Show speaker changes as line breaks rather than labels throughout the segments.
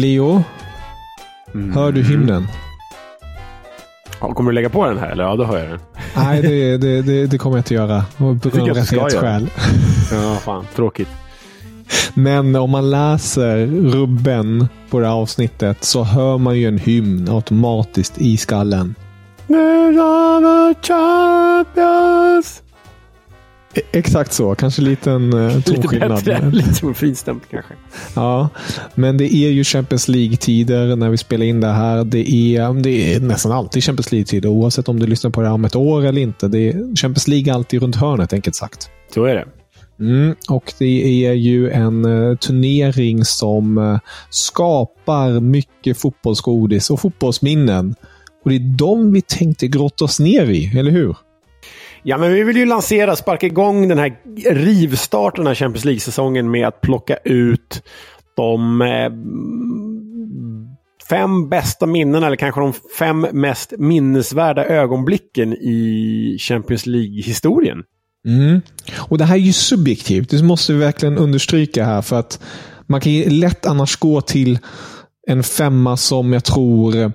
Leo, hör du hymnen?
Ja, kommer du lägga på den här eller? Ja, då hör jag den.
Nej, det, det, det, det kommer jag inte göra. Av rättighetsskäl.
Ja, fan. Tråkigt.
Men om man läser rubben på det här avsnittet så hör man ju en hymn automatiskt i skallen.
champions!
E- Exakt så. Kanske liten uh,
Lite
tonskillnad.
bättre. Lite finstämt kanske.
Ja, men det är ju Champions League-tider när vi spelar in det här. Det är, det är nästan alltid Champions League-tider oavsett om du lyssnar på det här om ett år eller inte. Det är, Champions League alltid runt hörnet enkelt sagt.
Så är det.
Mm, och det är ju en eh, turnering som eh, skapar mycket fotbollsgodis och fotbollsminnen. Och det är de vi tänkte grotta oss ner i, eller hur?
Ja, men vi vill ju lansera, sparka igång den här rivstarten av Champions League-säsongen med att plocka ut de eh, fem bästa minnena, eller kanske de fem mest minnesvärda ögonblicken i Champions League-historien.
Mm. Och det här är ju subjektivt. Det måste vi verkligen understryka här. För att man kan ju lätt annars gå till en femma som jag tror eh,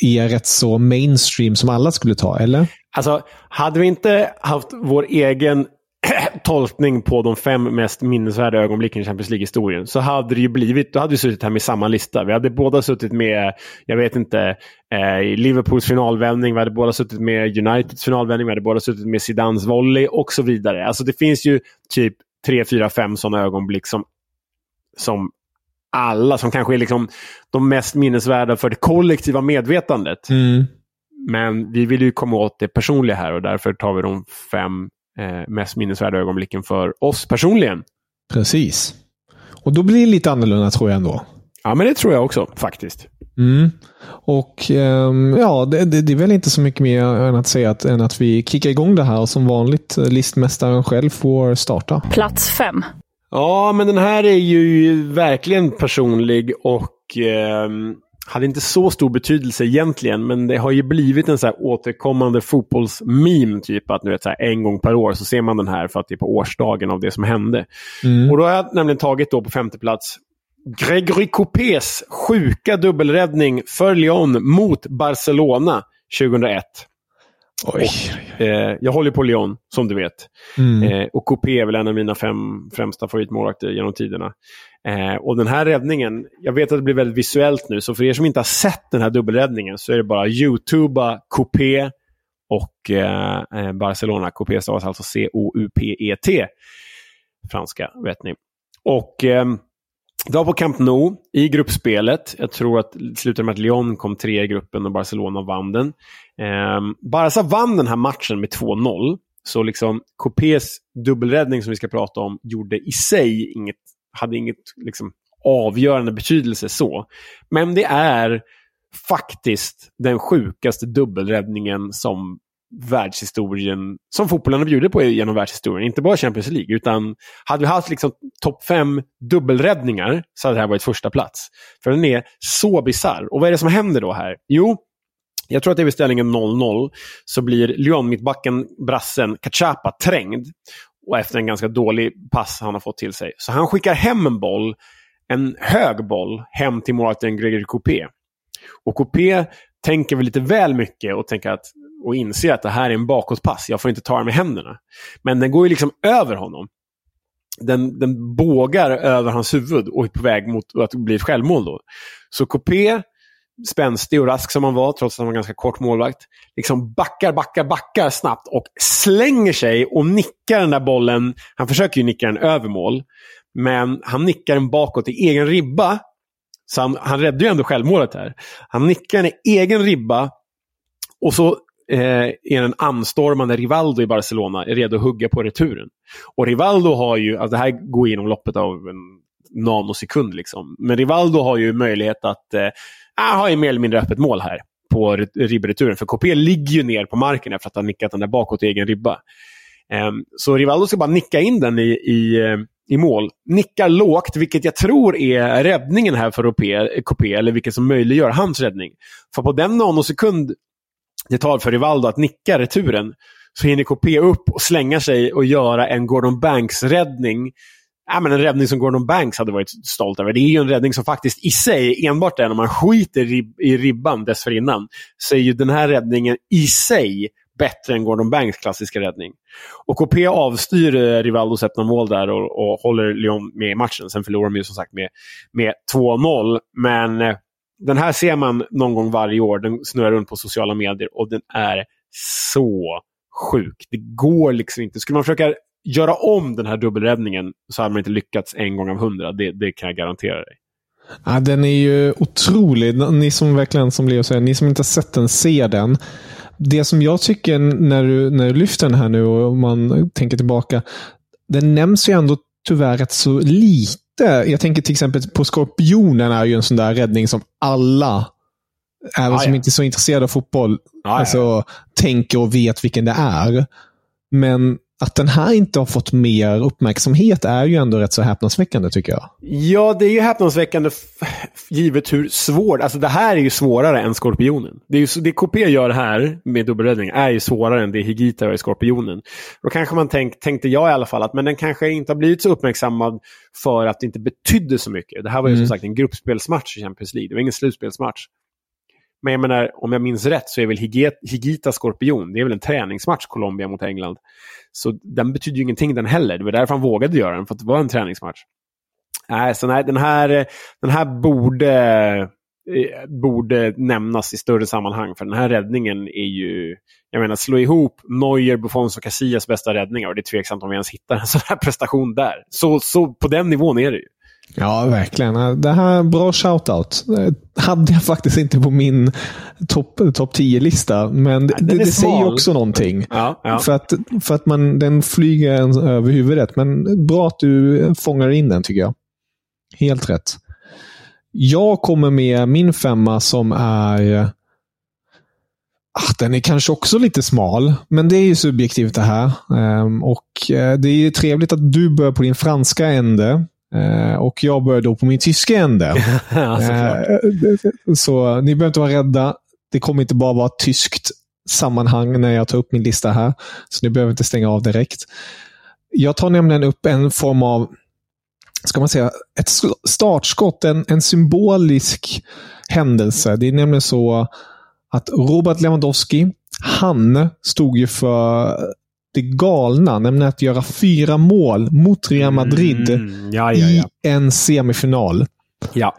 är rätt så mainstream som alla skulle ta, eller?
Alltså, hade vi inte haft vår egen tolkning på de fem mest minnesvärda ögonblicken i Champions League-historien så hade det ju blivit, då hade vi suttit här med samma lista. Vi hade båda suttit med, jag vet inte, eh, Liverpools finalvändning, vi hade båda suttit med Uniteds finalvändning, vi hade båda suttit med Zidans volley och så vidare. Alltså det finns ju typ tre, fyra, fem sådana ögonblick som, som alla, som kanske är liksom de mest minnesvärda för det kollektiva medvetandet.
Mm.
Men vi vill ju komma åt det personliga här och därför tar vi de fem eh, mest minnesvärda ögonblicken för oss personligen.
Precis. Och då blir det lite annorlunda tror jag ändå.
Ja, men det tror jag också faktiskt.
Mm. Och ehm, ja, det, det, det är väl inte så mycket mer än att säga att, än att vi kickar igång det här och som vanligt listmästaren själv får starta.
Plats fem.
Ja, men den här är ju verkligen personlig och eh, hade inte så stor betydelse egentligen, men det har ju blivit en så här återkommande fotbollsmeme, typ att nu vet, så här, en gång per år så ser man den här för att det är på årsdagen av det som hände.
Mm.
Och då har jag nämligen tagit då på femte plats Gregory Coupés sjuka dubbelräddning för Lyon mot Barcelona 2001.
Oj.
Eh, jag håller på Lyon, som du vet.
Mm.
Eh, och Coupé är väl en av mina fem främsta favoritmålvakter genom tiderna. Eh, och den här räddningen, jag vet att det blir väldigt visuellt nu, så för er som inte har sett den här dubbelräddningen så är det bara YouTuba Coupé och eh, eh, Barcelona. Coupé stavas alltså C-O-U-P-E-T. Franska, vet ni. Och eh, det var på Camp Nou i gruppspelet. Jag tror att det slutade med att Lyon kom tre i gruppen och Barcelona vann den. Eh, Barca vann den här matchen med 2-0. Så liksom Coupés dubbelräddning som vi ska prata om gjorde i sig inget, hade inget liksom, avgörande betydelse så. Men det är faktiskt den sjukaste dubbelräddningen som världshistorien, som fotbollen har bjudit på genom världshistorien. Inte bara Champions League, utan hade vi haft liksom topp fem dubbelräddningar så hade det här varit första plats. För den är så bisarr. Och vad är det som händer då här? Jo, jag tror att det är vid ställningen 0-0 så blir Lyon-mittbacken, brassen, Kachapa trängd. Och efter en ganska dålig pass han har fått till sig. Så han skickar hem en boll, en hög boll, hem till målvakten Gregory Coupé. Och Coupé tänker väl lite väl mycket och, tänker att, och inser att det här är en bakåtpass. Jag får inte ta den med händerna. Men den går ju liksom över honom. Den, den bågar över hans huvud och är på väg mot att bli ett självmål. Då. Så Coupé spänstig och rask som han var, trots att han var ganska kort målvakt, liksom backar, backar, backar snabbt och slänger sig och nickar den där bollen. Han försöker ju nicka den över mål, men han nickar den bakåt i egen ribba. Så han, han räddade ju ändå självmålet här. Han nickar den i egen ribba och så Eh, är en anstormande Rivaldo i Barcelona är redo att hugga på returen. Och Rivaldo har ju, alltså det här går inom loppet av en nanosekund liksom. Men Rivaldo har ju möjlighet att eh, ah, ha har ju mer eller mindre öppet mål här på ribbreturen. För KP ligger ju ner på marken efter att ha nickat den där bakåt i egen ribba. Eh, så Rivaldo ska bara nicka in den i, i, eh, i mål. Nickar lågt, vilket jag tror är räddningen här för KP, eller vilket som möjliggör hans räddning. För på den nanosekund det tar för Rivaldo att nicka returen så hinner KP upp och slänga sig och göra en Gordon Banks-räddning ja, men en räddning som Gordon Banks hade varit stolt över. Det är ju en räddning som faktiskt i sig, enbart är när man skiter rib i ribban dessförinnan, så är ju den här räddningen i sig bättre än Gordon Banks klassiska räddning. Och KP avstyr eh, Rivaldos öppna mål där och, och håller Lyon med i matchen. Sen förlorar de ju som sagt med, med 2-0. Men eh, den här ser man någon gång varje år. Den snurrar runt på sociala medier och den är så sjuk. Det går liksom inte. Skulle man försöka göra om den här dubbelräddningen så hade man inte lyckats en gång av hundra. Det, det kan jag garantera dig.
Ja, den är ju otrolig. Ni som verkligen, som Leo säger, ni som inte har sett den, se den. Det som jag tycker när du, när du lyfter den här nu och man tänker tillbaka. Den nämns ju ändå tyvärr rätt så lite. Jag tänker till exempel på Skorpionen är ju en sån där räddning som alla även ah, som ja. inte är så intresserade av fotboll, ah, alltså, ja. tänker och vet vilken det är. Men att den här inte har fått mer uppmärksamhet är ju ändå rätt så häpnadsväckande tycker jag.
Ja, det är ju häpnadsväckande givet hur svårt, alltså det här är ju svårare än Skorpionen. Det, är ju, det KP gör här med dubbelräddning är ju svårare än det Higita gör i Skorpionen. Då kanske man tänk, tänkte jag i alla fall, att men den kanske inte har blivit så uppmärksammad för att det inte betydde så mycket. Det här var ju mm. som sagt en gruppspelsmatch i Champions League, det var ingen slutspelsmatch. Men jag menar, om jag minns rätt så är väl Higita Skorpion, det är väl en träningsmatch Colombia mot England. Så den betyder ju ingenting den heller. Det var därför han vågade göra den, för att det var en träningsmatch. Nej, så nej, den här, den här borde, eh, borde nämnas i större sammanhang. För den här räddningen är ju... Jag menar, slå ihop Neuer, Buffons och Casillas bästa räddningar. Och det är tveksamt om vi ens hittar en sån här prestation där. Så, så på den nivån är det ju.
Ja, verkligen. Det här är bra shoutout hade jag faktiskt inte på min topp top 10-lista. Men det, det, det säger också någonting. Ja, ja. För, att, för att man, den flyger en över huvudet. Men bra att du fångar in den, tycker jag. Helt rätt. Jag kommer med min femma som är... Ah, den är kanske också lite smal, men det är ju subjektivt det här. Um, och uh, Det är trevligt att du börjar på din franska ände. Eh, och jag börjar då på min tyska ände. eh, så ni behöver inte vara rädda. Det kommer inte bara vara ett tyskt sammanhang när jag tar upp min lista här. Så ni behöver inte stänga av direkt. Jag tar nämligen upp en form av ska man säga, ett startskott, en, en symbolisk händelse. Det är nämligen så att Robert Lewandowski, han stod ju för det galna, nämligen att göra fyra mål mot Real Madrid mm, ja, ja, ja. i en semifinal.
Ja.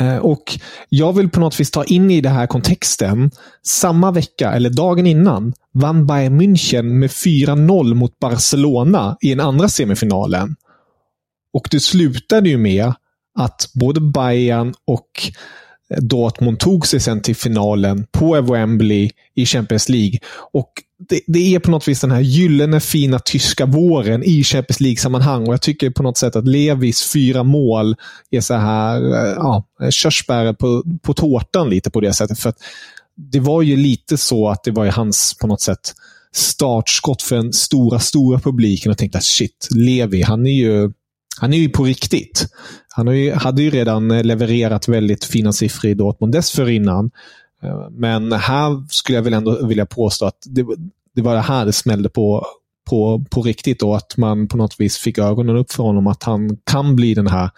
Eh, och Jag vill på något vis ta in i den här kontexten. Samma vecka, eller dagen innan, vann Bayern München med 4-0 mot Barcelona i den andra semifinalen. Och det slutade ju med att både Bayern och Dortmund tog sig sen till finalen på Wembley i Champions League. Och det, det, är på något vis den här gyllene fina tyska våren i Champions League-sammanhang. Och jag tycker på något sätt att Levis fyra mål är så här, eh, ja, körsbäret på, på tårtan lite på det sättet. För att det var ju lite så att det var ju hans, på något sätt, startskott för den stora, stora publiken och tänkte att shit, Levi, han är ju, han är ju på riktigt. Han ju, hade ju redan levererat väldigt fina siffror i Dortmund dessförinnan. Eh, men här skulle jag väl ändå vilja påstå att det, det var det här det smällde på, på, på riktigt och att man på något vis fick ögonen upp för honom att han kan bli den här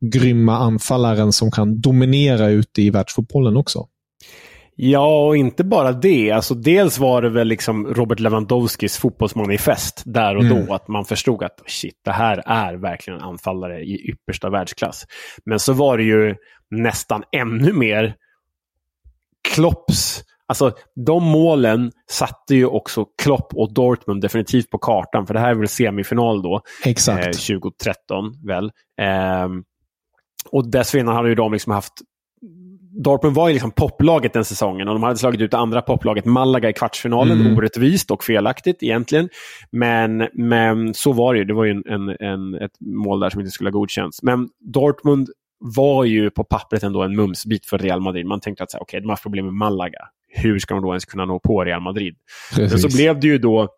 grymma anfallaren som kan dominera ute i världsfotbollen också.
Ja, och inte bara det. Alltså, dels var det väl liksom Robert Lewandowskis fotbollsmanifest där och mm. då. Att man förstod att shit, det här är verkligen en anfallare i yppersta världsklass. Men så var det ju nästan ännu mer Klopps Alltså de målen satte ju också Klopp och Dortmund definitivt på kartan. För det här är väl semifinal då.
Exakt.
Eh, 2013 väl. Eh, och dessförinnan hade ju de liksom haft Dortmund var ju liksom poplaget den säsongen och de hade slagit ut det andra poplaget Malaga i kvartsfinalen. Mm. Orättvist och felaktigt egentligen. Men, men så var det ju. Det var ju en, en, ett mål där som inte skulle ha godkänts. Men Dortmund var ju på pappret ändå en mumsbit för Real Madrid. Man tänkte att okej, okay, de har problem med Malaga. Hur ska de då ens kunna nå på Real Madrid? Precis. Men så blev det ju då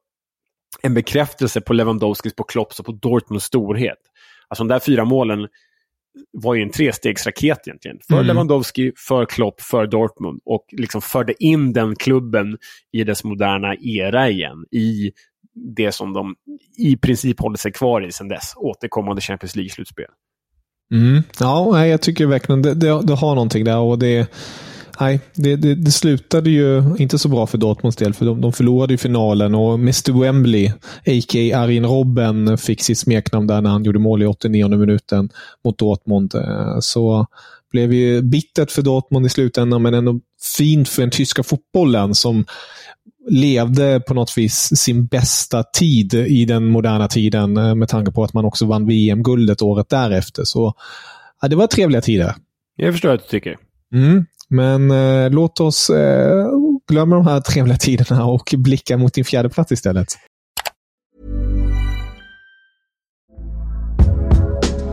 en bekräftelse på Lewandowskis, på Klopps och på Dortmunds storhet. Alltså de där fyra målen var ju en trestegsraket egentligen. För mm. Lewandowski, för Klopp, för Dortmund. Och liksom förde in den klubben i dess moderna era igen. I det som de i princip håller sig kvar i sedan dess. Återkommande Champions League-slutspel.
Mm. Ja, jag tycker verkligen det, det, det, har någonting där. och det Nej, det, det, det, slutade ju inte så bra för Dortmunds del, för de, de förlorade ju finalen och Mr Wembley, a.k.a. Arjen Robben, fick sitt smeknamn där när han gjorde mål i 89 minuten mot Dortmund. Eh, så blev ju bittert för Dortmund i slutändan, men ändå fint för den tyska fotbollen som levde på något vis sin bästa tid i den moderna tiden eh, med tanke på att man också vann VM-guldet året därefter. Så ja, det var trevliga tider.
Jag förstår att du tycker.
Mm. Men eh, låt oss eh, glömma de här trevliga tiderna och blicka mot din fjärde plats istället.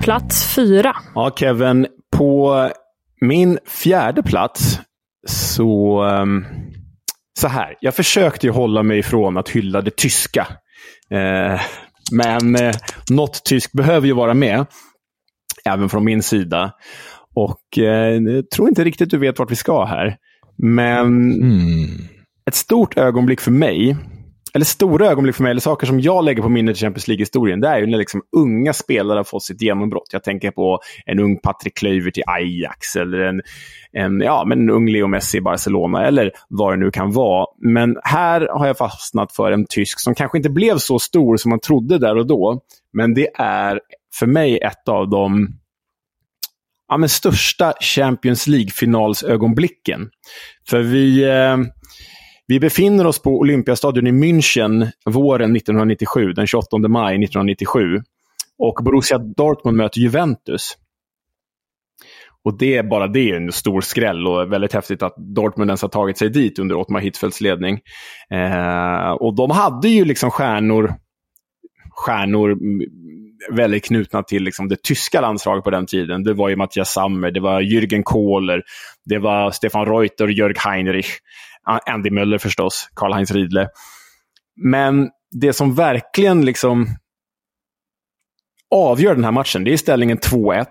Plats fyra.
Ja, Kevin. På min fjärde plats så... Um, så här. Jag försökte ju hålla mig ifrån att hylla det tyska. Eh, men eh, något tysk behöver ju vara med. Även från min sida. Och eh, jag tror inte riktigt du vet vart vi ska här. Men mm. ett stort ögonblick för mig eller stora ögonblick för mig, eller saker som jag lägger på minnet i Champions League-historien, det är ju när liksom unga spelare har fått sitt genombrott. Jag tänker på en ung Patrik Kluivert i Ajax, eller en, en, ja, men en ung Leo Messi i Barcelona, eller vad det nu kan vara. Men här har jag fastnat för en tysk som kanske inte blev så stor som man trodde där och då, men det är för mig ett av de ja, men största Champions League-finalsögonblicken. För vi... Eh,
vi befinner oss på Olympiastadion i München våren 1997, den 28 maj 1997. Och Borussia Dortmund möter Juventus. Och det är bara det är en stor skräll och väldigt häftigt att Dortmund ens har tagit sig dit under Ottmar Hitzfeldts ledning. Eh, och de hade ju liksom stjärnor, stjärnor väldigt knutna till liksom det tyska landslaget på den tiden. Det var ju Mattias Sammer, det var Jürgen Kohler, det var Stefan Reuter, Jörg Heinrich, Andy Möller förstås, Karl-Heinz Riedle. Men det som verkligen liksom avgör den här matchen, det är ställningen 2-1.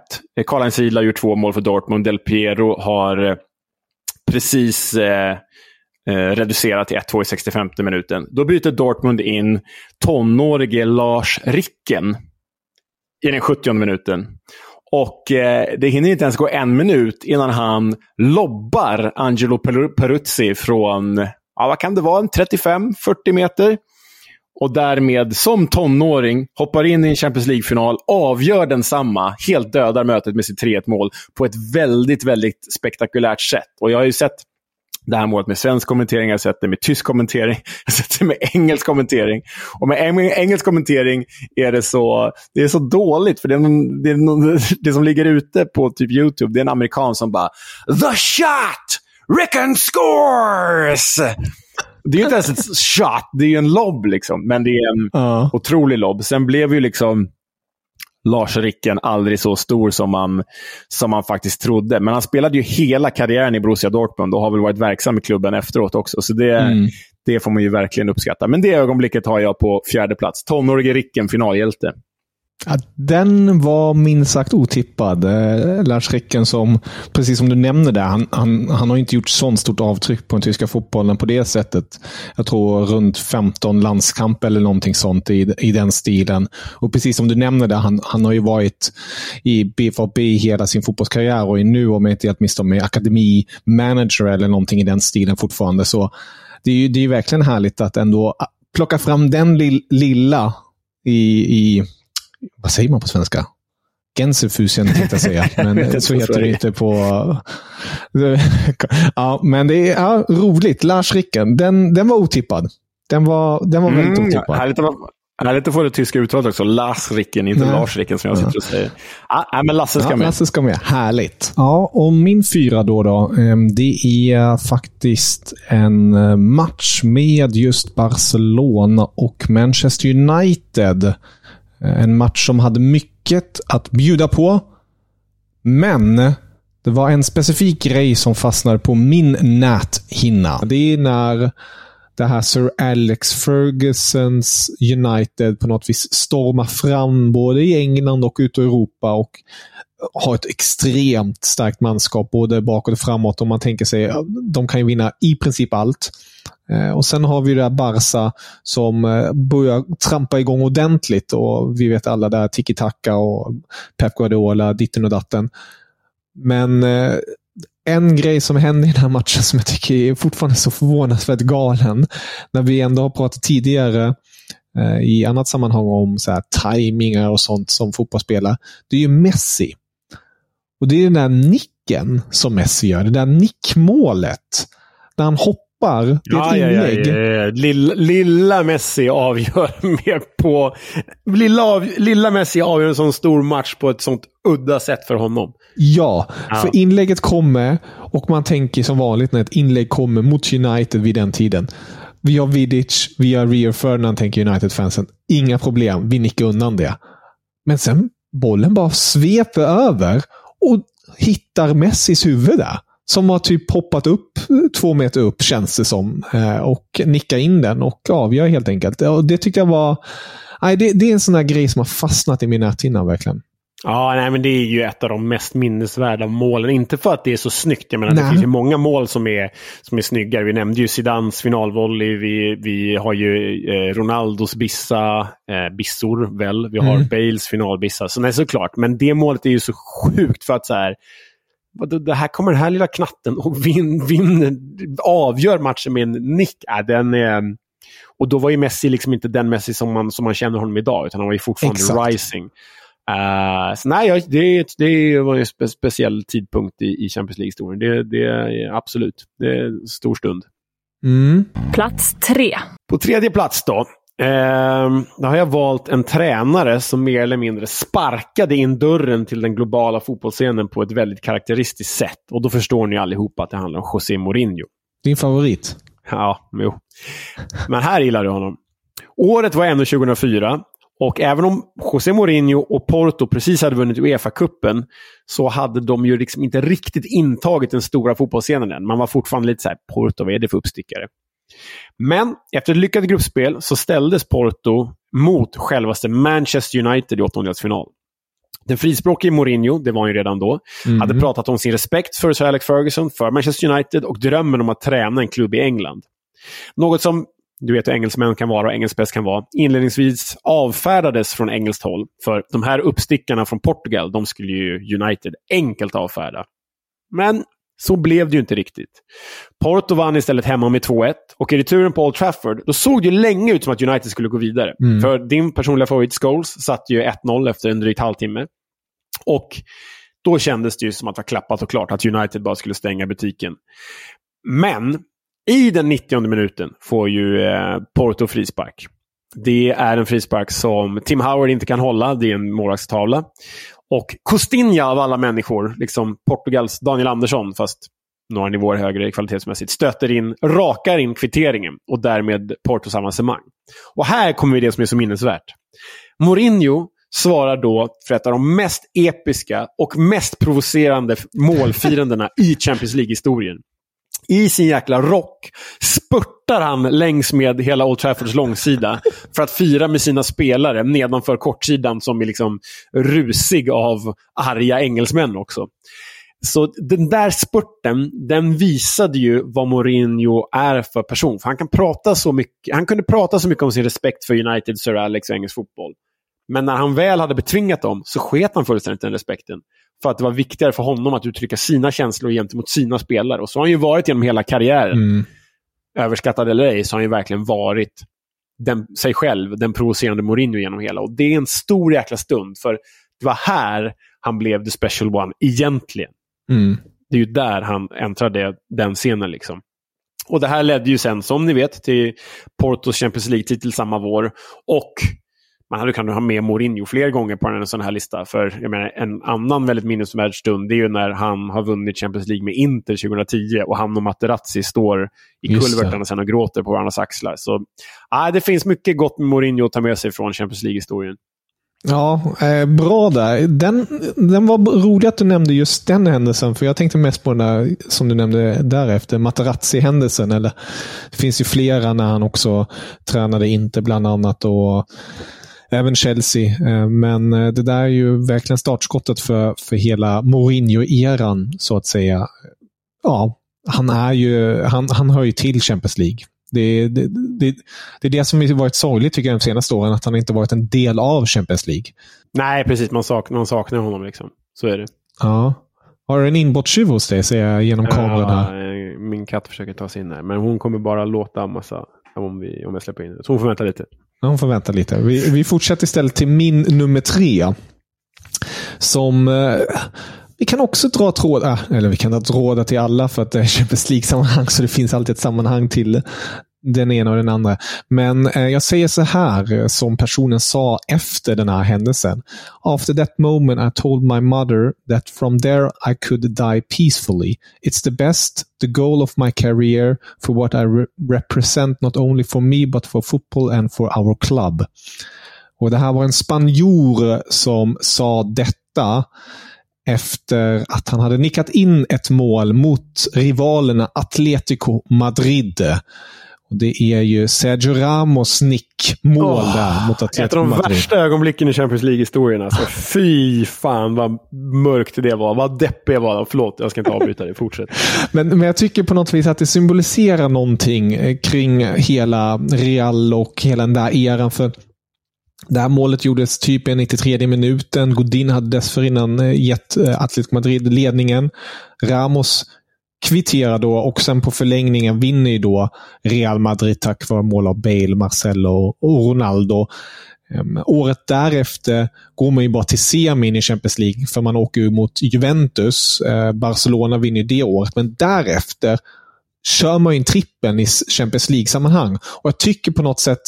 Karl-Heinz Riedle har gjort två mål för Dortmund. Del Piero har eh, precis eh, eh, reducerat till 1-2 i 65 minuten. Då byter Dortmund in tonårige Lars Ricken i den 70 minuten. Och eh, det hinner inte ens gå en minut innan han lobbar Angelo Peruzzi från, ja, vad kan det vara, 35-40 meter. Och därmed, som tonåring, hoppar in i en Champions League-final, avgör densamma, helt dödar mötet med sitt 3-1-mål på ett väldigt, väldigt spektakulärt sätt. Och jag har ju sett det här målet med svensk kommentering, jag har sett det med tysk kommentering, jag har sett det med engelsk kommentering. Och med engelsk kommentering är det så, det är så dåligt, för det, är någon, det, någon, det som ligger ute på typ YouTube, det är en amerikan som bara “The shot! Rickon scores!” Det är inte ens ett shot, det är en lobb liksom. Men det är en uh. otrolig lobb. Sen blev ju liksom Lars Ricken aldrig så stor som man, som man faktiskt trodde. Men han spelade ju hela karriären i Borussia Dortmund och har väl varit verksam i klubben efteråt också. Så det, mm. det får man ju verkligen uppskatta. Men det ögonblicket har jag på fjärde plats. Tonårige Ricken, finalhjälte.
Ja, den var minst sagt otippad. Eh, Lars Ricken som, precis som du nämnde där, han, han, han har inte gjort sånt stort avtryck på den tyska fotbollen på det sättet. Jag tror runt 15 landskamp eller någonting sånt i, i den stilen. Och precis som du nämnde där, han, han har ju varit i BVB hela sin fotbollskarriär och är nu, om jag inte helt misstar mig, akademimanager eller någonting i den stilen fortfarande. Så det är ju det är verkligen härligt att ändå plocka fram den lilla i, i vad säger man på svenska? Gänsefusen tänkte jag säga, men så heter det inte på... ja, men det är ja, roligt. Lars Ricken, den, den var otippad. Den var, den var väldigt mm, otippad.
Härligt att, härligt att få det tyska uttalet också. Lars Ricken, inte Nej. Lars Ricken som jag sitter och säger. Ja, men Lasse ska
ja,
med.
Lasse ska med. Härligt. Ja, och min fyra då, då ehm, det är faktiskt en eh, match med just Barcelona och Manchester United. Eh, en match som hade mycket att bjuda på. Men det var en specifik grej som fastnade på min näthinna. Det är när det här Sir Alex Fergusons United på något vis stormar fram både i England och ute i Europa och har ett extremt starkt manskap både bakåt och framåt. Om man tänker sig att de kan ju vinna i princip allt. Eh, och Sen har vi det här Barca som eh, börjar trampa igång ordentligt. och Vi vet alla där tiki-taka och Pep Guardiola, ditten och datten. Men eh, en grej som hände i den här matchen som jag tycker är fortfarande så förvånansvärt galen. När vi ändå har pratat tidigare i annat sammanhang om så här, tajmingar och sånt som fotbollsspelare. Det är ju Messi. Och det är den där nicken som Messi gör. Det där nickmålet. När han hoppar hoppar. Det är ett ja, inlägg. Ja, ja,
ja. Lilla, lilla Messi avgör mer på... Lilla, av, lilla Messi avgör en sån stor match på ett sånt udda sätt för honom.
Ja, ja, för inlägget kommer och man tänker som vanligt när ett inlägg kommer mot United vid den tiden. Vi har Vidic, vi har Rio Ferdinand, tänker United-fansen. Inga problem, vi nickar undan det. Men sen bollen bara sveper över och hittar Messis huvud där som har typ poppat upp två meter upp, känns det som. Eh, och nickar in den och avgör helt enkelt. Och det tyckte jag var... Nej, det, det är en sån där grej som har fastnat i min näthinna verkligen.
Ja, nej, men det är ju ett av de mest minnesvärda målen. Inte för att det är så snyggt. Jag menar, det finns ju många mål som är, som är snyggare. Vi nämnde ju Zidans finalvolley. Vi, vi har ju eh, Ronaldos bissa, eh, bissor väl. Vi har mm. Bales finalbissa. Så nej, såklart. Men det målet är ju så sjukt för att så här, det här kommer den här lilla knatten och vinner, vin, avgör matchen med en nick. Äh, den är, och då var ju Messi liksom inte den Messi som man, som man känner honom idag, utan han var ju fortfarande Exakt. rising. Uh, så nej, det, det var en spe, speciell tidpunkt i, i Champions League-historien. Det, det är absolut, det är en stor stund.
Mm.
Plats tre.
På tredje plats då. Eh, då har jag valt en tränare som mer eller mindre sparkade in dörren till den globala fotbollsscenen på ett väldigt karaktäristiskt sätt. Och då förstår ni allihopa att det handlar om José Mourinho.
Din favorit?
Ja, jo. Men här gillar du honom. Året var ännu 2004 och även om José Mourinho och Porto precis hade vunnit Uefa-cupen så hade de ju liksom inte riktigt intagit den stora fotbollsscenen än. Man var fortfarande lite så här, Porto, vad är det för uppstickare? Men efter ett lyckat gruppspel så ställdes Porto mot självaste Manchester United i åttondelsfinal. Den frispråkige Mourinho, det var han ju redan då,
Mm.
hade pratat om sin respekt för Sir Alex Ferguson, för Manchester United och drömmen om att träna en klubb i England. Något som, du vet hur engelsmän kan vara och engelskbäst kan vara, inledningsvis avfärdades från engelskt håll. För de här uppstickarna från Portugal, de skulle ju United enkelt avfärda. Men så blev det ju inte riktigt. Porto vann istället hemma med 2-1 och i returen på Old Trafford då såg det ju länge ut som att United skulle gå vidare.
Mm.
För din personliga favorit Scholes satt ju 1-0 efter en drygt halvtimme. Och då kändes det ju som att det var klappat och klart att United bara skulle stänga butiken. Men i den 90 minuten får ju eh, Porto frispark. Det är en frispark som Tim Howard inte kan hålla. Det är en målvaktstavla. Och Costinha av alla människor, liksom Portugals Daniel Andersson, fast några nivåer högre kvalitetsmässigt, stöter in, rakar in kvitteringen och därmed Portos avancemang. Och här kommer vi det som är så minnesvärt. Mourinho svarar då för ett av de mest episka och mest provocerande målfirandena i Champions League-historien. I sin jäkla rock spurtar han längs med hela Old Traffords långsida för att fira med sina spelare nedanför kortsidan som är liksom rusig av arga engelsmän också. Så den där spurten, den visade ju vad Mourinho är för person. För han, kan prata så mycket, han kunde prata så mycket om sin respekt för United, Sir Alex och engelsk fotboll. Men när han väl hade betvingat dem så sket han fullständigt den respekten. För att det var viktigare för honom att uttrycka sina känslor gentemot sina spelare. Och så har han ju varit genom hela karriären.
Mm.
Överskattad eller ej, så har han ju verkligen varit den, sig själv, den provocerande Mourinho genom hela. Och det är en stor jäkla stund. För det var här han blev the special one, egentligen.
Mm.
Det är ju där han äntrade den scenen. liksom. Och det här ledde ju sen, som ni vet, till Portos Champions League-titel samma vår. Och man hade kunnat ha med Mourinho fler gånger på en sån här lista. För jag menar, en annan väldigt minnesvärd stund det är ju när han har vunnit Champions League med Inter 2010 och han och Materazzi står i kulvertarna sen och gråter på varandras axlar. Så ah, det finns mycket gott med Mourinho att ta med sig från Champions League-historien.
Ja, eh, bra där. Den, den var rolig att du nämnde just den händelsen, för jag tänkte mest på den där som du nämnde därefter, Materazzi-händelsen. Eller, det finns ju flera när han också tränade inte bland annat och även Chelsea. Eh, Men eh, det där är ju verkligen startskottet för, för hela Mourinho-eran, så att säga. Ja, han, är ju, han, han hör ju till Champions League. Det, det, det, det är det som har varit sorgligt tycker jag de senaste åren, att han inte varit en del av Champions League.
Nej, precis. Man saknar, man saknar honom. liksom. Så är det.
Ja. Har du en inbrottstjuv hos dig, ser jag genom kameran här.
Ja, eh, min katt försöker ta sig in här, men hon kommer bara låta en massa om, vi, om jag släpper in. Så hon får vänta lite.
Hon får vänta lite. Vi, vi fortsätter istället till min nummer tre. Som... Eh, vi kan också dra trådar, ah, eller vi kan dra trådar till alla för att det är Champions League-sammanhang, så det finns alltid ett sammanhang till den ena och den andra. Men eh, jag säger så här, eh, som personen sa efter den här händelsen. After that moment I told my mother that from there I could die peacefully. It's the best, the goal of my career for what I re represent not only for me but for football and for our club. Och Det här var en spanjor som sa detta efter att han hade nickat in ett mål mot rivalerna Atletico Madrid. Och Det är ju Sergio Ramos nickmål
Åh,
där mot
Ett av
Atletico
de
Madrid.
värsta ögonblicken i Champions League-historien. Alltså, fy fan vad mörkt det var. Vad deppig jag var. Förlåt, jag ska inte avbryta dig. Fortsätt.
Men, men jag tycker på något vis att det symboliserar någonting eh, kring hela Real och hela den där eran. För det här målet gjordes typ i 93 minuten. Godin hade dessförinnan eh, gett eh, Atletico Madrid ledningen. Ramos kvitterar då och sen på förlängningen vinner ju då Real Madrid tack vare mål av Bale, Marcelo och Ronaldo. Um, året därefter går man ju bara till semin i Champions League för man åker ju mot Juventus. Uh, Barcelona vinner det året, men därefter kör man ju in trippen i Champions League-sammanhang. Och jag tycker på något sätt,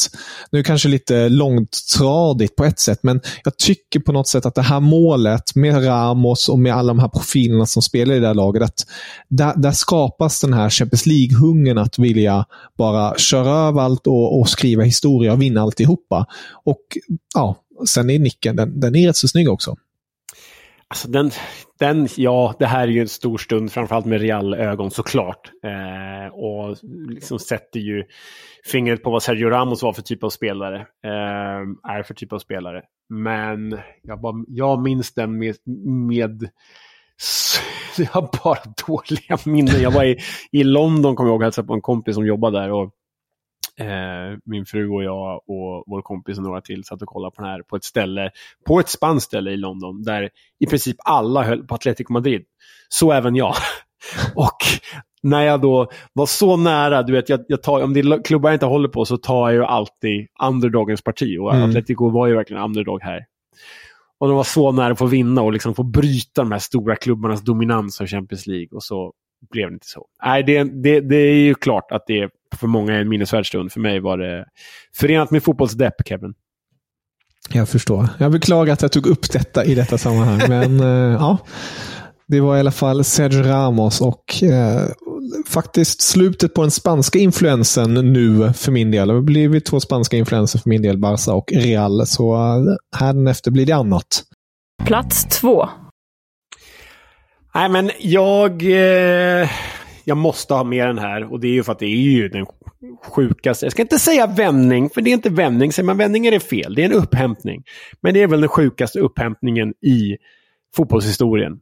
nu kanske lite långtradigt på ett sätt, men jag tycker på något sätt att det här målet med Ramos och med alla de här profilerna som spelar i det här laget, att där, där skapas den här Champions League-hungern att vilja bara köra över allt och, och skriva historia och vinna alltihopa. Och ja, sen är nicken, den, den är rätt så snygg också.
Alltså den, den, ja, det här är ju en stor stund, framförallt med Real-ögon såklart. Eh, och liksom sätter ju fingret på vad Sergio Ramos var för typ av spelare. Eh, är för typ av spelare. Men jag, bara, jag minns den med, med jag har bara dåliga minnen. Jag var i, i London, kommer jag ihåg, och hälsade på en kompis som jobbade där. Och Eh, min fru och jag och vår kompis och några till satt och kollade på den här på ett ställe, på ett spanskt ställe i London, där i princip alla höll på Atletico Madrid. Så även jag. och när jag då var så nära, du vet, jag, jag tar, om det är klubbar jag inte håller på så tar jag ju alltid underdogens parti. Och mm. Atletico var ju verkligen underdog här. Och de var så nära att få vinna och liksom få bryta de här stora klubbarnas dominans av Champions League. Och så blev det inte så. Nej, det, det, det är ju klart att det för många är en minnesvärd stund. För mig var det förenat med fotbollsdepp, Kevin.
Jag förstår. Jag beklagar att jag tog upp detta i detta sammanhang. men uh, ja, det var i alla fall Sergio Ramos och uh, faktiskt slutet på den spanska influensen nu för min del. Det har blivit två spanska influenser för min del, Barca och Real. Så uh, härnäfter blir det annat.
Plats två.
Nej, men jag... Eh jag måste ha med den här och det är ju för att det är ju den sjukaste. Jag ska inte säga vändning, för det är inte vändning. Säger man vändning är det fel. Det är en upphämtning. Men det är väl den sjukaste upphämtningen i fotbollshistorien.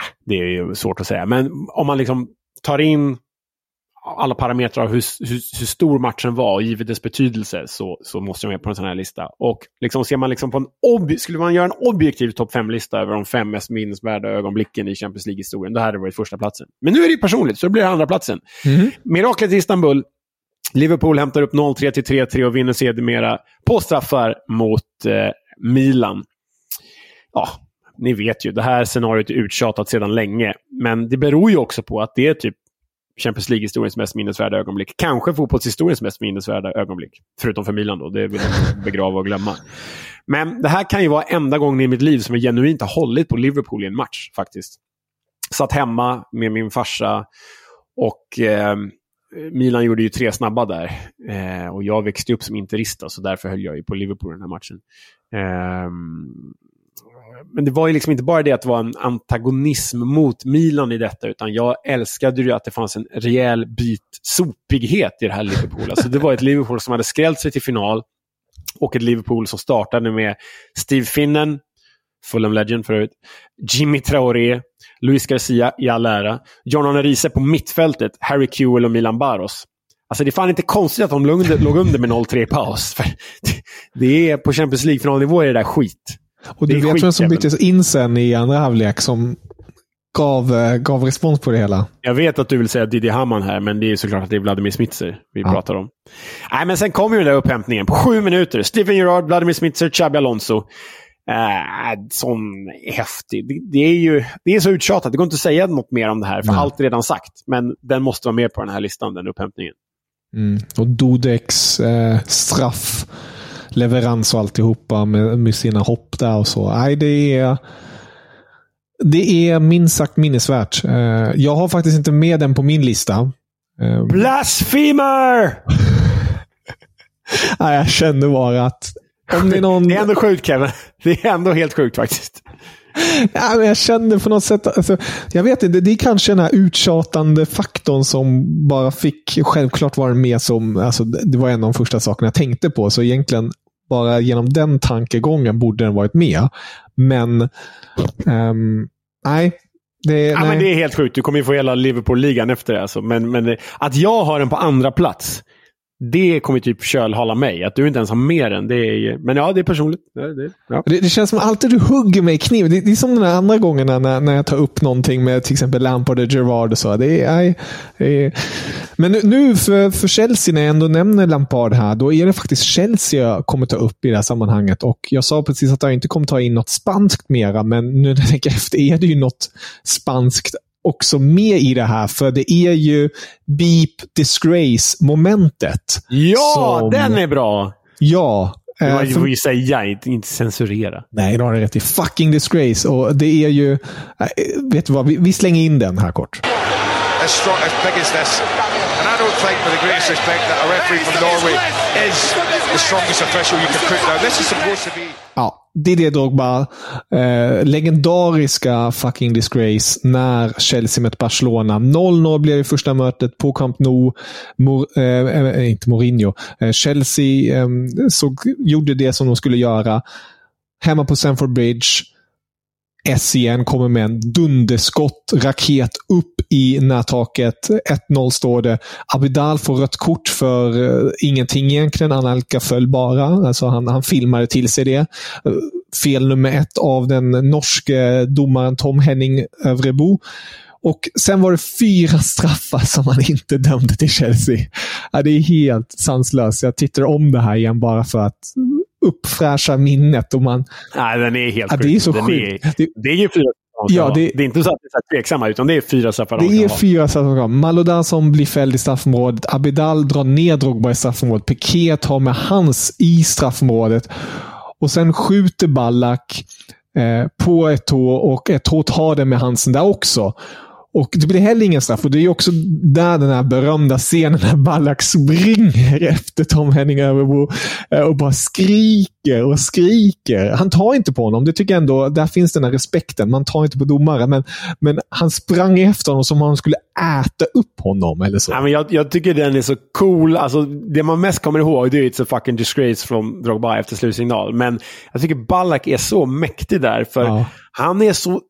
Ah, det är ju svårt att säga, men om man liksom tar in alla parametrar av hur, hur, hur, stor matchen var och givet dess betydelse så, så måste jag med på en sån här lista. Och liksom ser man liksom på en ob skulle man göra en objektiv topp 5-lista över de fem mest minnesvärda ögonblicken i Champions League-historien, då hade det varit första platsen. Men nu är det personligt, så det blir det andra platsen. Mm. Miraklet i Istanbul. Liverpool hämtar upp 0-3 till 3-3 och vinner sedermera på straffar mot eh, Milan. Ja, ni vet ju, det här scenariot är uttjatat sedan länge. Men det beror ju också på att det är typ Champions League-historiens mest minnesvärda ögonblick. Kanske fotbollshistoriens mest minnesvärda ögonblick. Förutom för Milan då, det vill jag begrava och glömma. Men det här kan ju vara enda gången i mitt liv som jag genuint har hållit på Liverpool i en match faktiskt. Satt hemma med min farsa och eh, Milan gjorde ju tre snabba där. Eh, och jag växte upp som interista, så därför höll jag ju på Liverpool den här matchen. Eh, men det var ju liksom inte bara det att det var en antagonism mot Milan i detta, utan jag älskade ju att det fanns en rejäl bit sopighet i det här Liverpool. Alltså det var ett Liverpool som hade skrällt sig till final och ett Liverpool som startade med Steve Finnen, Fulham Legend förut, Jimmy Traoré, Luis Garcia i all ära, John Arne Riise på mittfältet, Harry Kewell och Milan Baros. Alltså det är fan inte konstigt att de låg under, låg under med 0-3 i paus. För det är på Champions League-finalnivå är det där skit.
Och du vet vem som byttes in sen i andra halvlek som gav, eh, gav respons på det hela?
Jag vet att du vill säga Didi Hamann här, men det är såklart att det är Vladimir Smitser vi ja. pratar om. Nej, men sen kom ju den där upphämtningen på sju minuter. Steven Gerrard, Vladimir Smitser, Xabi Alonso. Äh, sån häftig. Det, det, är ju det är så uttjatat. Det går inte att säga något mer om det här, för Nej. allt är redan sagt. Men den måste vara med på den här listan, den upphämtningen.
Mm. Och Dodeks eh, straff leverans och alltihopa med, med sina hopp där och så. Nej, det är... Det är minst sagt minnesvärt. Eh, jag har faktiskt inte med den på min lista.
Eh, Blasphemer!
Nej, jag kände bara att...
Om det, är någon... det är ändå sjukt Kevin. Det är ändå helt sjukt faktiskt.
Ja, men jag kände på något sätt, alltså, jag vet inte, det är kanske den här uttjatande faktorn som bara fick, självklart vara med som, alltså, det var en av de första sakerna jag tänkte på. Så egentligen bara genom den tankegången borde den varit med. Men um, nej, det,
ja,
nej.
Men det är helt sjukt. Du kommer ju få hela Liverpool-ligan efter det. Alltså. Men, men att jag har den på andra plats det kommer typ kölhala mig. Att du inte ens har med den. Det är, men ja, det är personligt. Det, ja.
det, det känns som alltid du hugger mig i kniven. Det, det, är som de andra gångerna när, när jag tar upp någonting med till exempel Lampard och Gerard och så. Det är, aj, är, men nu, nu för, för Chelsea, när jag ändå nämner Lampard här, då är det faktiskt Chelsea jag kommer ta upp i det här sammanhanget. Och Jag sa precis att jag inte kommer ta in något spanskt mera, men nu när jag tänker efter är det ju något spanskt också med i det här, för det är ju beep disgrace-momentet.
Ja,
som-
den är bra!
Ja. Eh, för-
får ju säga, inte, inte censurera.
Nej, det har du rätt i. Fucking disgrace. Och det är ju... eh, Vet du vad? Vi, vi slänger in den här kort.
as strong, as big as this. And I don't think, with the greatest respect, that a referee from Norway is the strongest official you can put down. This is supposed to be.
Ja, Didier Drogba. Eh, legendariska fucking disgrace när Chelsea mötte Barcelona. 0-0 blev det första mötet på Camp Nou. Mor, eh, eh, inte Mourinho. Eh, Chelsea eh, såg, gjorde det som de skulle göra. Hemma på Stamford Bridge. SCN kommer med en dunderskott, raket upp i närtaket. 1-0 står det. Abidal får rött kort för eh, ingenting egentligen. Anelka föll bara. Alltså han, han filmade till sig det. Eh, fel nummer ett av den norske domaren Tom Henning Övrebo. Och sen var det fyra straffar som han inte dömde till Chelsea. Ja, det är helt sanslöst. Jag tittar om det här igen bara för att uppfräscha minnet. Och man,
Nej, den är helt
Ja,
sjuk.
det är så
den
sjukt.
Är,
Det-
är ju fyra
Ja, det-
det är inte så att det är tveksamma, utan det är fyra de
Det är fyra straffar. Malouda som blir fälld i straffområdet. Abidal drar ner Drogba i straffområdet. Piqué tar med hans i straffområdet. Och sen skjuter Ballack eh, på ett tå och ett tå tar det med Hansen där också. Och det blir heller ingen straff. Och det är också där den här berömda scenen när Ballack springer efter Tom Henning Örebro eh, och bara skriker och skriker. Han tar inte på honom. Det tycker jag ändå, där finns den här respekten. Man tar inte på domare, men, men han sprang efter honom som om han skulle äta upp honom eller så.
Ja, men jag, jag tycker den är så cool. Alltså, det man mest kommer ihåg det är It's a fucking disgrace från Drogba efter slutsignal. Men jag tycker Ballack är så mäktig där, för
Ja.
han är så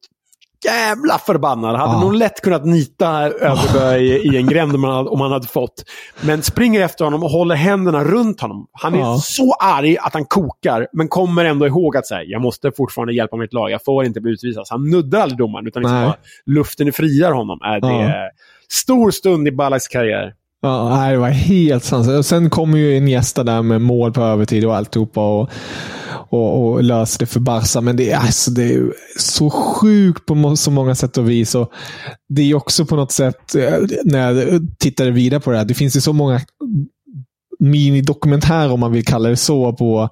jävla förbannad. Hade
Ja.
nog lätt kunnat nita Överberg i, i en gränd om han, hade, om han hade fått. Men springer efter honom och håller händerna runt honom. Han är
Ja.
så arg att han kokar, men kommer ändå ihåg att säga jag måste fortfarande hjälpa mitt lag. Jag får inte bli utvisad. Så han nuddar aldrig domaren, utan liksom bara, luften friar honom. Är det. Stor stund i Ballacks karriär.
Ja, nej, det var helt sanslöst. Sen kommer ju Iniesta där med mål på övertid och alltihopa. Och, och, och löser det för Barca. Men det är, alltså, det är så sjukt på så många sätt och vis. Och det är också på något sätt, eh, när jag tittade vidare på det här, det finns ju så många minidokumentärer, om man vill kalla det så, på,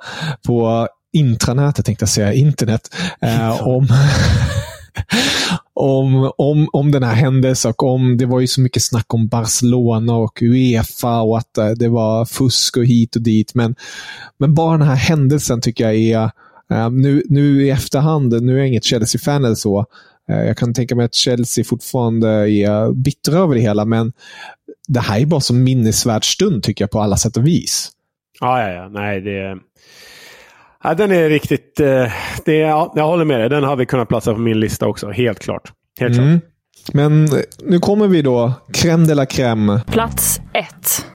på intranätet, tänkte jag säga, internet. Eh, om, om, om, om den här händelsen och om, det var ju så mycket snack om Barcelona och Uefa och att eh, det var fusk och hit och dit. Men, men bara den här händelsen tycker jag är, eh, nu, nu i efterhand, nu är jag inget Chelsea-fan eller så, eh, jag kan tänka mig att Chelsea fortfarande är bittra över det hela, men det här är bara så minnesvärd stund tycker jag på alla sätt och vis.
Ja, ja, ja. Nej, det... Ja, den är riktigt... eh, Det, ja, jag håller med dig. Den hade kunnat platsa på min lista också. Helt klart. Helt klart.
Mm. Men eh, nu kommer vi då, crème de la crème.
Plats ett.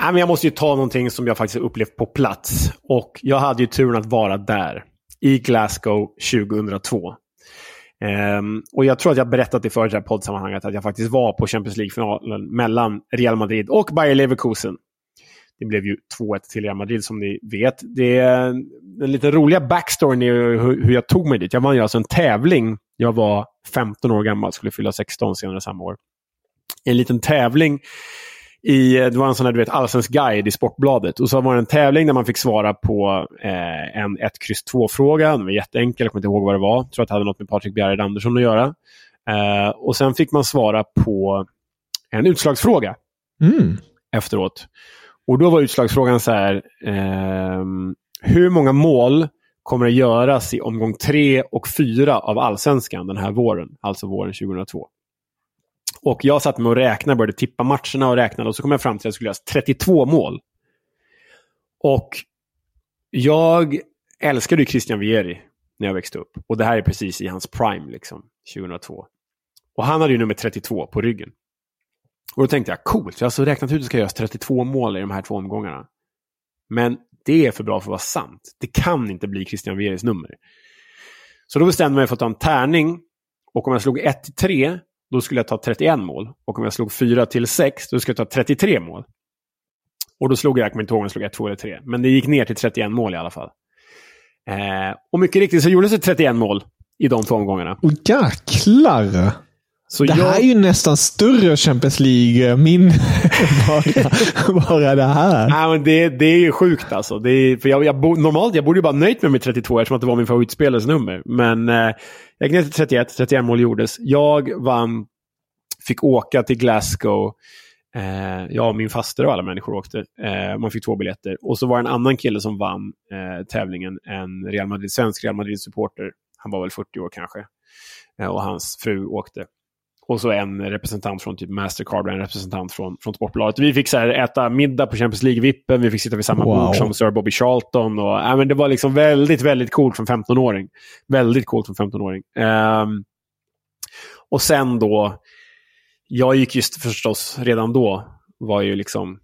Ja, men jag måste ju ta någonting som jag faktiskt har upplevt på plats. Och jag hade ju turen att vara där. I Glasgow 2002. Ehm, och jag tror att jag berättat i förra poddsammanhanget att jag faktiskt var på Champions League-finalen mellan Real Madrid och Bayer Leverkusen. Det blev ju 2-1 till Real Madrid som ni vet. Det är den lite roliga backstoryn är hur, hur jag tog mig dit. Jag vann ju alltså en tävling. Jag var 15 år gammal, skulle fylla 16 senare samma år. En liten tävling i, det var en sån här, du vet, allsvensk guide i Sportbladet. Och så var det en tävling där man fick svara på eh, en 1, X, 2-fråga. Den var jätteenkel, jag kommer inte ihåg vad det var. Jag tror att det hade något med Patrik Bjerred Andersson att göra. Eh, och sen fick man svara på en utslagsfråga
Mm.
efteråt. Och då var utslagsfrågan så här. Eh, hur många mål kommer att göras i omgång tre och fyra av allsvenskan den här våren? Alltså våren 2002. Och jag satt mig och räknade, började tippa matcherna och räknade och så kom jag fram till att det skulle göras 32 mål. Och jag älskade ju Christian Vieri när jag växte upp. Och det här är precis i hans prime, liksom, 2002. Och han hade ju nummer 32 på ryggen. Och då tänkte jag, coolt, jag har alltså räknat ut att det ska göras 32 mål i de här två omgångarna. Men det är för bra för att vara sant. Det kan inte bli Christian Vieris nummer. Så då bestämde jag mig för att ta en tärning. Och om jag slog 1 till 3, då skulle jag ta 31 mål. Och om jag slog 4 till 6, då skulle jag ta 33 mål. Och då slog jag, jag kommer inte ihåg om jag slog 1, 2 eller 3. Men det gick ner till 31 mål i alla fall. Eh, och mycket riktigt så gjordes det 31 mål i de två omgångarna.
Och jäklar!
Så
det här
jag-
är ju nästan större Champions League, min bara, bara det här.
Nej, men det, det är ju sjukt alltså. Det är, för jag, jag bo, normalt jag borde ju bara nöjt mig med 32 eftersom att det var min favoritspelares nummer. Men eh, jag ner till 31, 31 mål gjordes. Jag vann, fick åka till Glasgow. Eh, jag och min faster och alla människor åkte. Eh, man fick två biljetter. Och så var det en annan kille som vann eh, tävlingen. En Real Madrid, svensk Real Madrid-supporter. Han var väl 40 år kanske. Eh, och hans fru åkte. Och så en representant från typ Mastercard och en representant från, från Sportbladet. Vi fick så här, äta middag på Champions League-vippen. Vi fick sitta vid samma
Wow.
bord som Sir Bobby Charlton. Och, ja, men det var liksom väldigt, väldigt coolt som 15-åring. Väldigt coolt som 15-åring. Ehm, och sen då, jag gick just förstås redan då, var ju liksom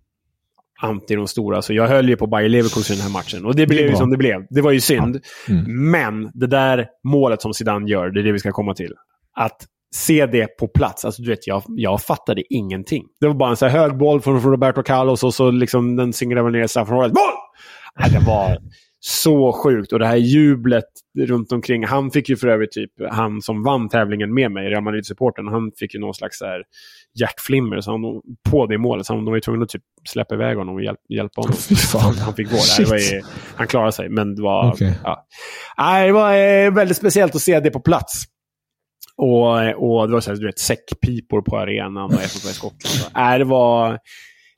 anti de stora. Så jag höll ju på Bayer Leverkusen i den här matchen. Och det blev ju som det blev. Det var ju synd.
Mm.
Men det där målet som Zidane gör, det är det vi ska komma till. Att se det på plats. Alltså, du vet, jag, jag fattade ingenting. Det var bara en så här hög boll från, Roberto Carlos och så liksom den singlade väl ner straffområdet. Boll! Det var så sjukt. Och det här jublet runt omkring. Han fick ju för övrigt, typ, han som vann tävlingen med mig, Real Madrid-supporten, han fick ju någon slags så här hjärtflimmer så han, på det målet. Så han, de var ju tvungna att typ släppa iväg honom och hjälp, hjälpa honom. Han, han fick gå där. Det var ju, han klarade sig, men det var...
Okej.
Ja. Nej, det var eh, väldigt speciellt att se det på plats. Och, och det var så här, du vet, säckpipor på arenan och FFP i Skottland. Äh, det var...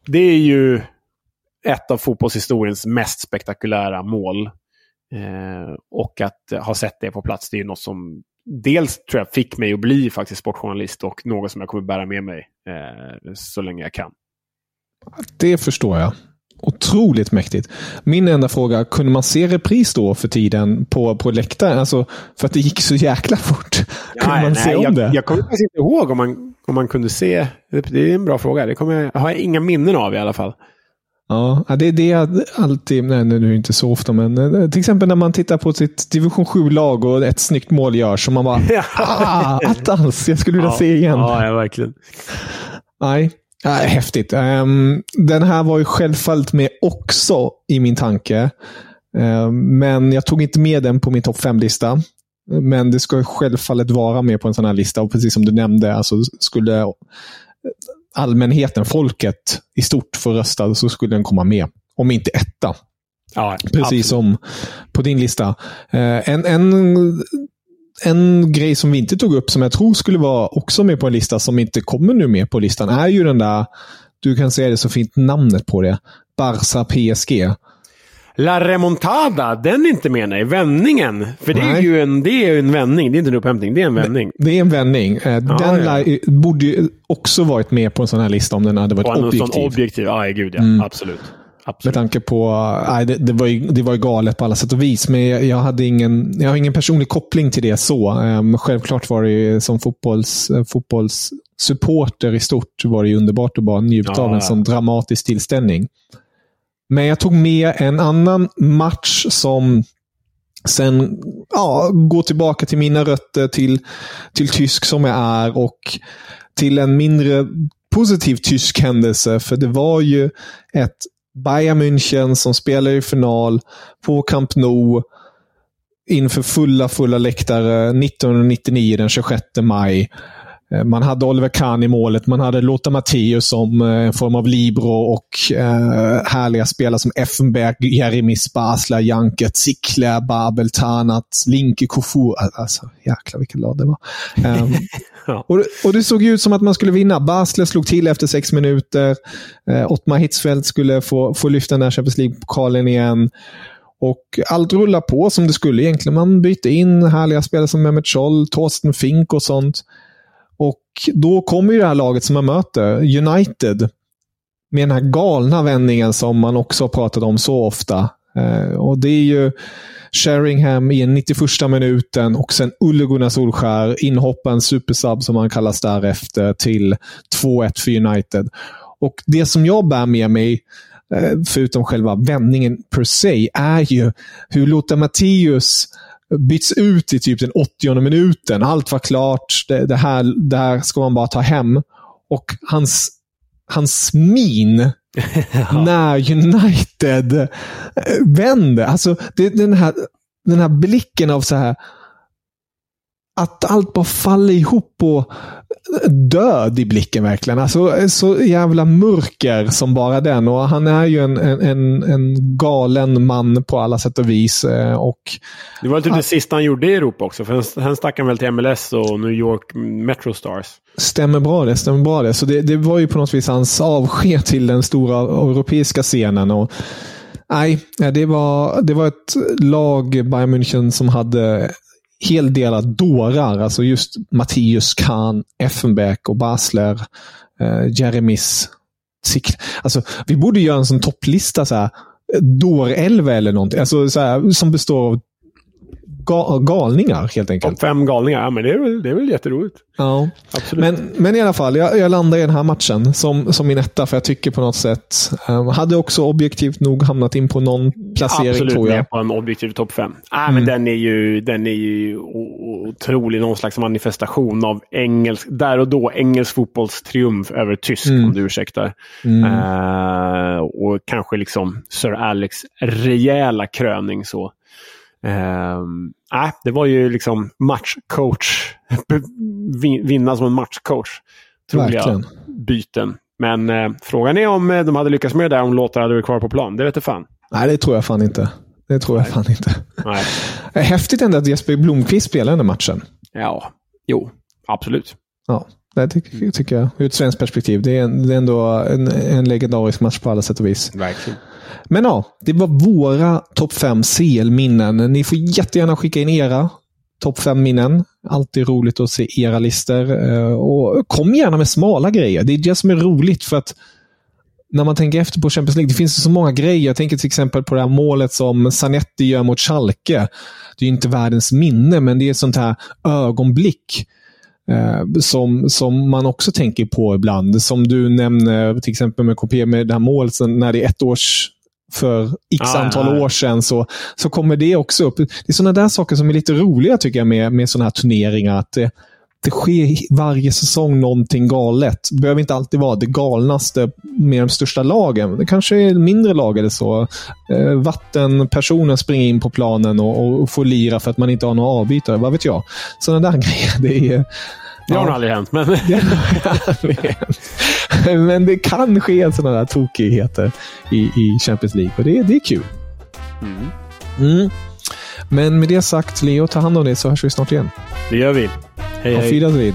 Det är ju ett av fotbollshistoriens mest spektakulära mål. Eh, och att ha sett det på plats, det är ju något som dels tror jag fick mig att bli faktiskt sportjournalist och något som jag kommer bära med mig eh, så länge jag kan.
Det förstår jag. Otroligt mäktigt. Min enda fråga, kunde man se repris då för tiden på, på läktaren? Alltså, för att det gick så jäkla fort. Kunde man se om
jag,
det?
Jag kommer faktiskt inte ihåg om man, om man kunde se. Det, det är en bra fråga. Det kommer, jag har jag inga minnen av i alla fall.
Ja, det är det jag alltid, nej nu är det inte så ofta, men eh, till exempel när man tittar på sitt division 7-lag och ett snyggt mål görs, så man bara, ah, attans, jag skulle vilja se igen.
Ja, ja, verkligen.
Nej, äh, häftigt. Ehm, den här var ju självfallet med också i min tanke. Ehm, men jag tog inte med den på min topp 5-lista. Men det ska ju självfallet vara med på en sån här lista. Och precis som du nämnde, alltså skulle allmänheten, folket i stort få rösta så skulle den komma med. Om inte etta.
Ja,
Precis
absolut.
som på din lista. Eh, en, en, en grej som vi inte tog upp, som jag tror skulle vara också med på en lista, som inte kommer nu med på listan, är ju den där, du kan säga det så fint, namnet på det. Barca PSG.
La Remontada, den är inte med nej. Vändningen. För det är
Nej.
ju en, det är en vändning. Det är inte en upphämtning, det är en vändning.
Det är en vändning. Eh, den
ja.
lär- borde ju också varit med på en sån här lista om den hade varit objektiv.
objektiv. Ja, gud ja.
Mm.
Absolut.
Med
Absolut.
tanke på, nej, det, det, var ju, det var ju galet på alla sätt och vis, men jag, jag hade ingen, jag har ingen personlig koppling till det så. Um, självklart var det ju som fotbolls, eh, fotbollssupporter i stort var det ju underbart att bara njuta
Ja.
av en sån dramatisk tillställning. Men jag tog med en annan match som sen ja, går tillbaka till mina rötter, till, till tysk som jag är och till en mindre positiv tysk händelse. För det var ju ett Bayern München som spelar i final på Camp Nou inför fulla, fulla läktare 1999 den 26 maj. Eh, Man hade Oliver Kahn i målet, man hade Lothar Matthäus som eh, en form av libero och eh, härliga spelare som Effenberg, Jeremy Basler, Janket, Zickler, Babel, Tanat, Linke, Kofur. Alltså, jäklar vilken lag det var.
Ja.
och, och Det såg ut som att man skulle vinna. Basler slog till efter sex minuter. Eh, Ottmar Hitzfeldt skulle få, få lyfta den där Champions League-pokalen igen. Och allt rullar på som det skulle egentligen. Man bytte in härliga spelare som Mehmet Scholl, Torsten Fink och sånt. Och då kommer ju det här laget som man möter, United, med den här galna vändningen som man också har pratat om så ofta. Eh, och Det är ju Sheringham i 91 minuten och sen Ulle Gunnar Solskär, inhoppen, supersub som han kallas därefter, till 2-1 för United. Och Det som jag bär med mig, eh, förutom själva vändningen per se, är ju hur Lothar Matthäus byts ut i typ den 80 minuten. Allt var klart. Det, det, här, det här ska man bara ta hem. Och hans, hans min när United eh, vände. Alltså, det, den, här, den här blicken av så här att allt bara faller ihop och död i blicken verkligen. Alltså så jävla mörker som bara den. Och han är ju en, en, en galen man på alla sätt och vis. Eh, och
det var typ det sista han gjorde i Europa också. För sen stack han väl till MLS och New York Metro Stars.
Stämmer bra det. Stämmer bra det. Så det, det var ju på något vis hans avsked till den stora europeiska scenen. Och, nej, det var, det var ett lag, Bayern München, som hade hel del dårar. Alltså just Mattias Kahn, Effenbeck, och Basler, eh, Jeremis. Alltså, vi borde göra en sån topplista. Så här, dårelva eller någonting. Alltså, så här, som består av ga galningar helt enkelt.
fem galningar, ja, men det är väl, det är väl jätteroligt.
Ja, Absolut. Men, men i alla fall, jag, jag landar i den här matchen som, som min etta, för jag tycker på något sätt, um, hade också objektivt nog hamnat in på någon placering
Absolut,
tror jag.
med på en objektiv topp fem. Ah, mm. men den är ju, den är ju otrolig, någon slags manifestation av engelsk, där och då engelsk fotbolls triumf över tysk, mm. om du ursäktar. Mm. Uh, och kanske liksom Sir Alex rejäla kröning så. Äh, det var ju liksom matchcoach. Vinna som en matchcoach. Troliga byten. Men eh, frågan är om eh, de hade lyckats med det där om låtar hade varit kvar på plan. Det vet jag fan.
Nej, det tror jag fan inte. Det tror jag Nej. fan inte. Nej. Häftigt ändå att Jesper Blomqvist spelar den matchen.
Ja, jo, absolut.
Ja, det tycker, tycker jag. Ur ett svenskt perspektiv. Det är, det är ändå en, en legendarisk match på alla sätt och vis.
Verkligen.
Men ja, det var våra topp fem CL-minnen. Ni får jättegärna skicka in era topp fem minnen. Alltid roligt att se era listor. Eh, och kom gärna med smala grejer. Det är det som är roligt för att när man tänker efter på Champions League, det finns så många grejer. Jag tänker till exempel på det här målet som Zanetti gör mot Schalke. Det är inte världens minne, men det är ett sånt här ögonblick eh, som, som man också tänker på ibland. Som du nämner till exempel med KP med det här målet när det är ett års för x ah, antal ja. år sedan så, så kommer det också upp. Det är sådana där saker som är lite roliga tycker jag med, med sådana här turneringar. Att det, det sker varje säsong någonting galet. Det behöver inte alltid vara det galnaste med de största lagen. Det kanske är mindre lag eller så. Eh, vattenpersoner springer in på planen och, och, får lira för att man inte har några avbytare. Vad vet jag? Sådana där grejer. Det är,
det har nog aldrig hänt. Men...
men det kan ske sådana där tokigheter i, i Champions League och det, det är kul. Mm. Mm. Men med det sagt, Leo, ta hand om dig så hörs vi snart igen.
Det gör vi.
Hej, Auf hej. Wiedersehen.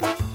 you.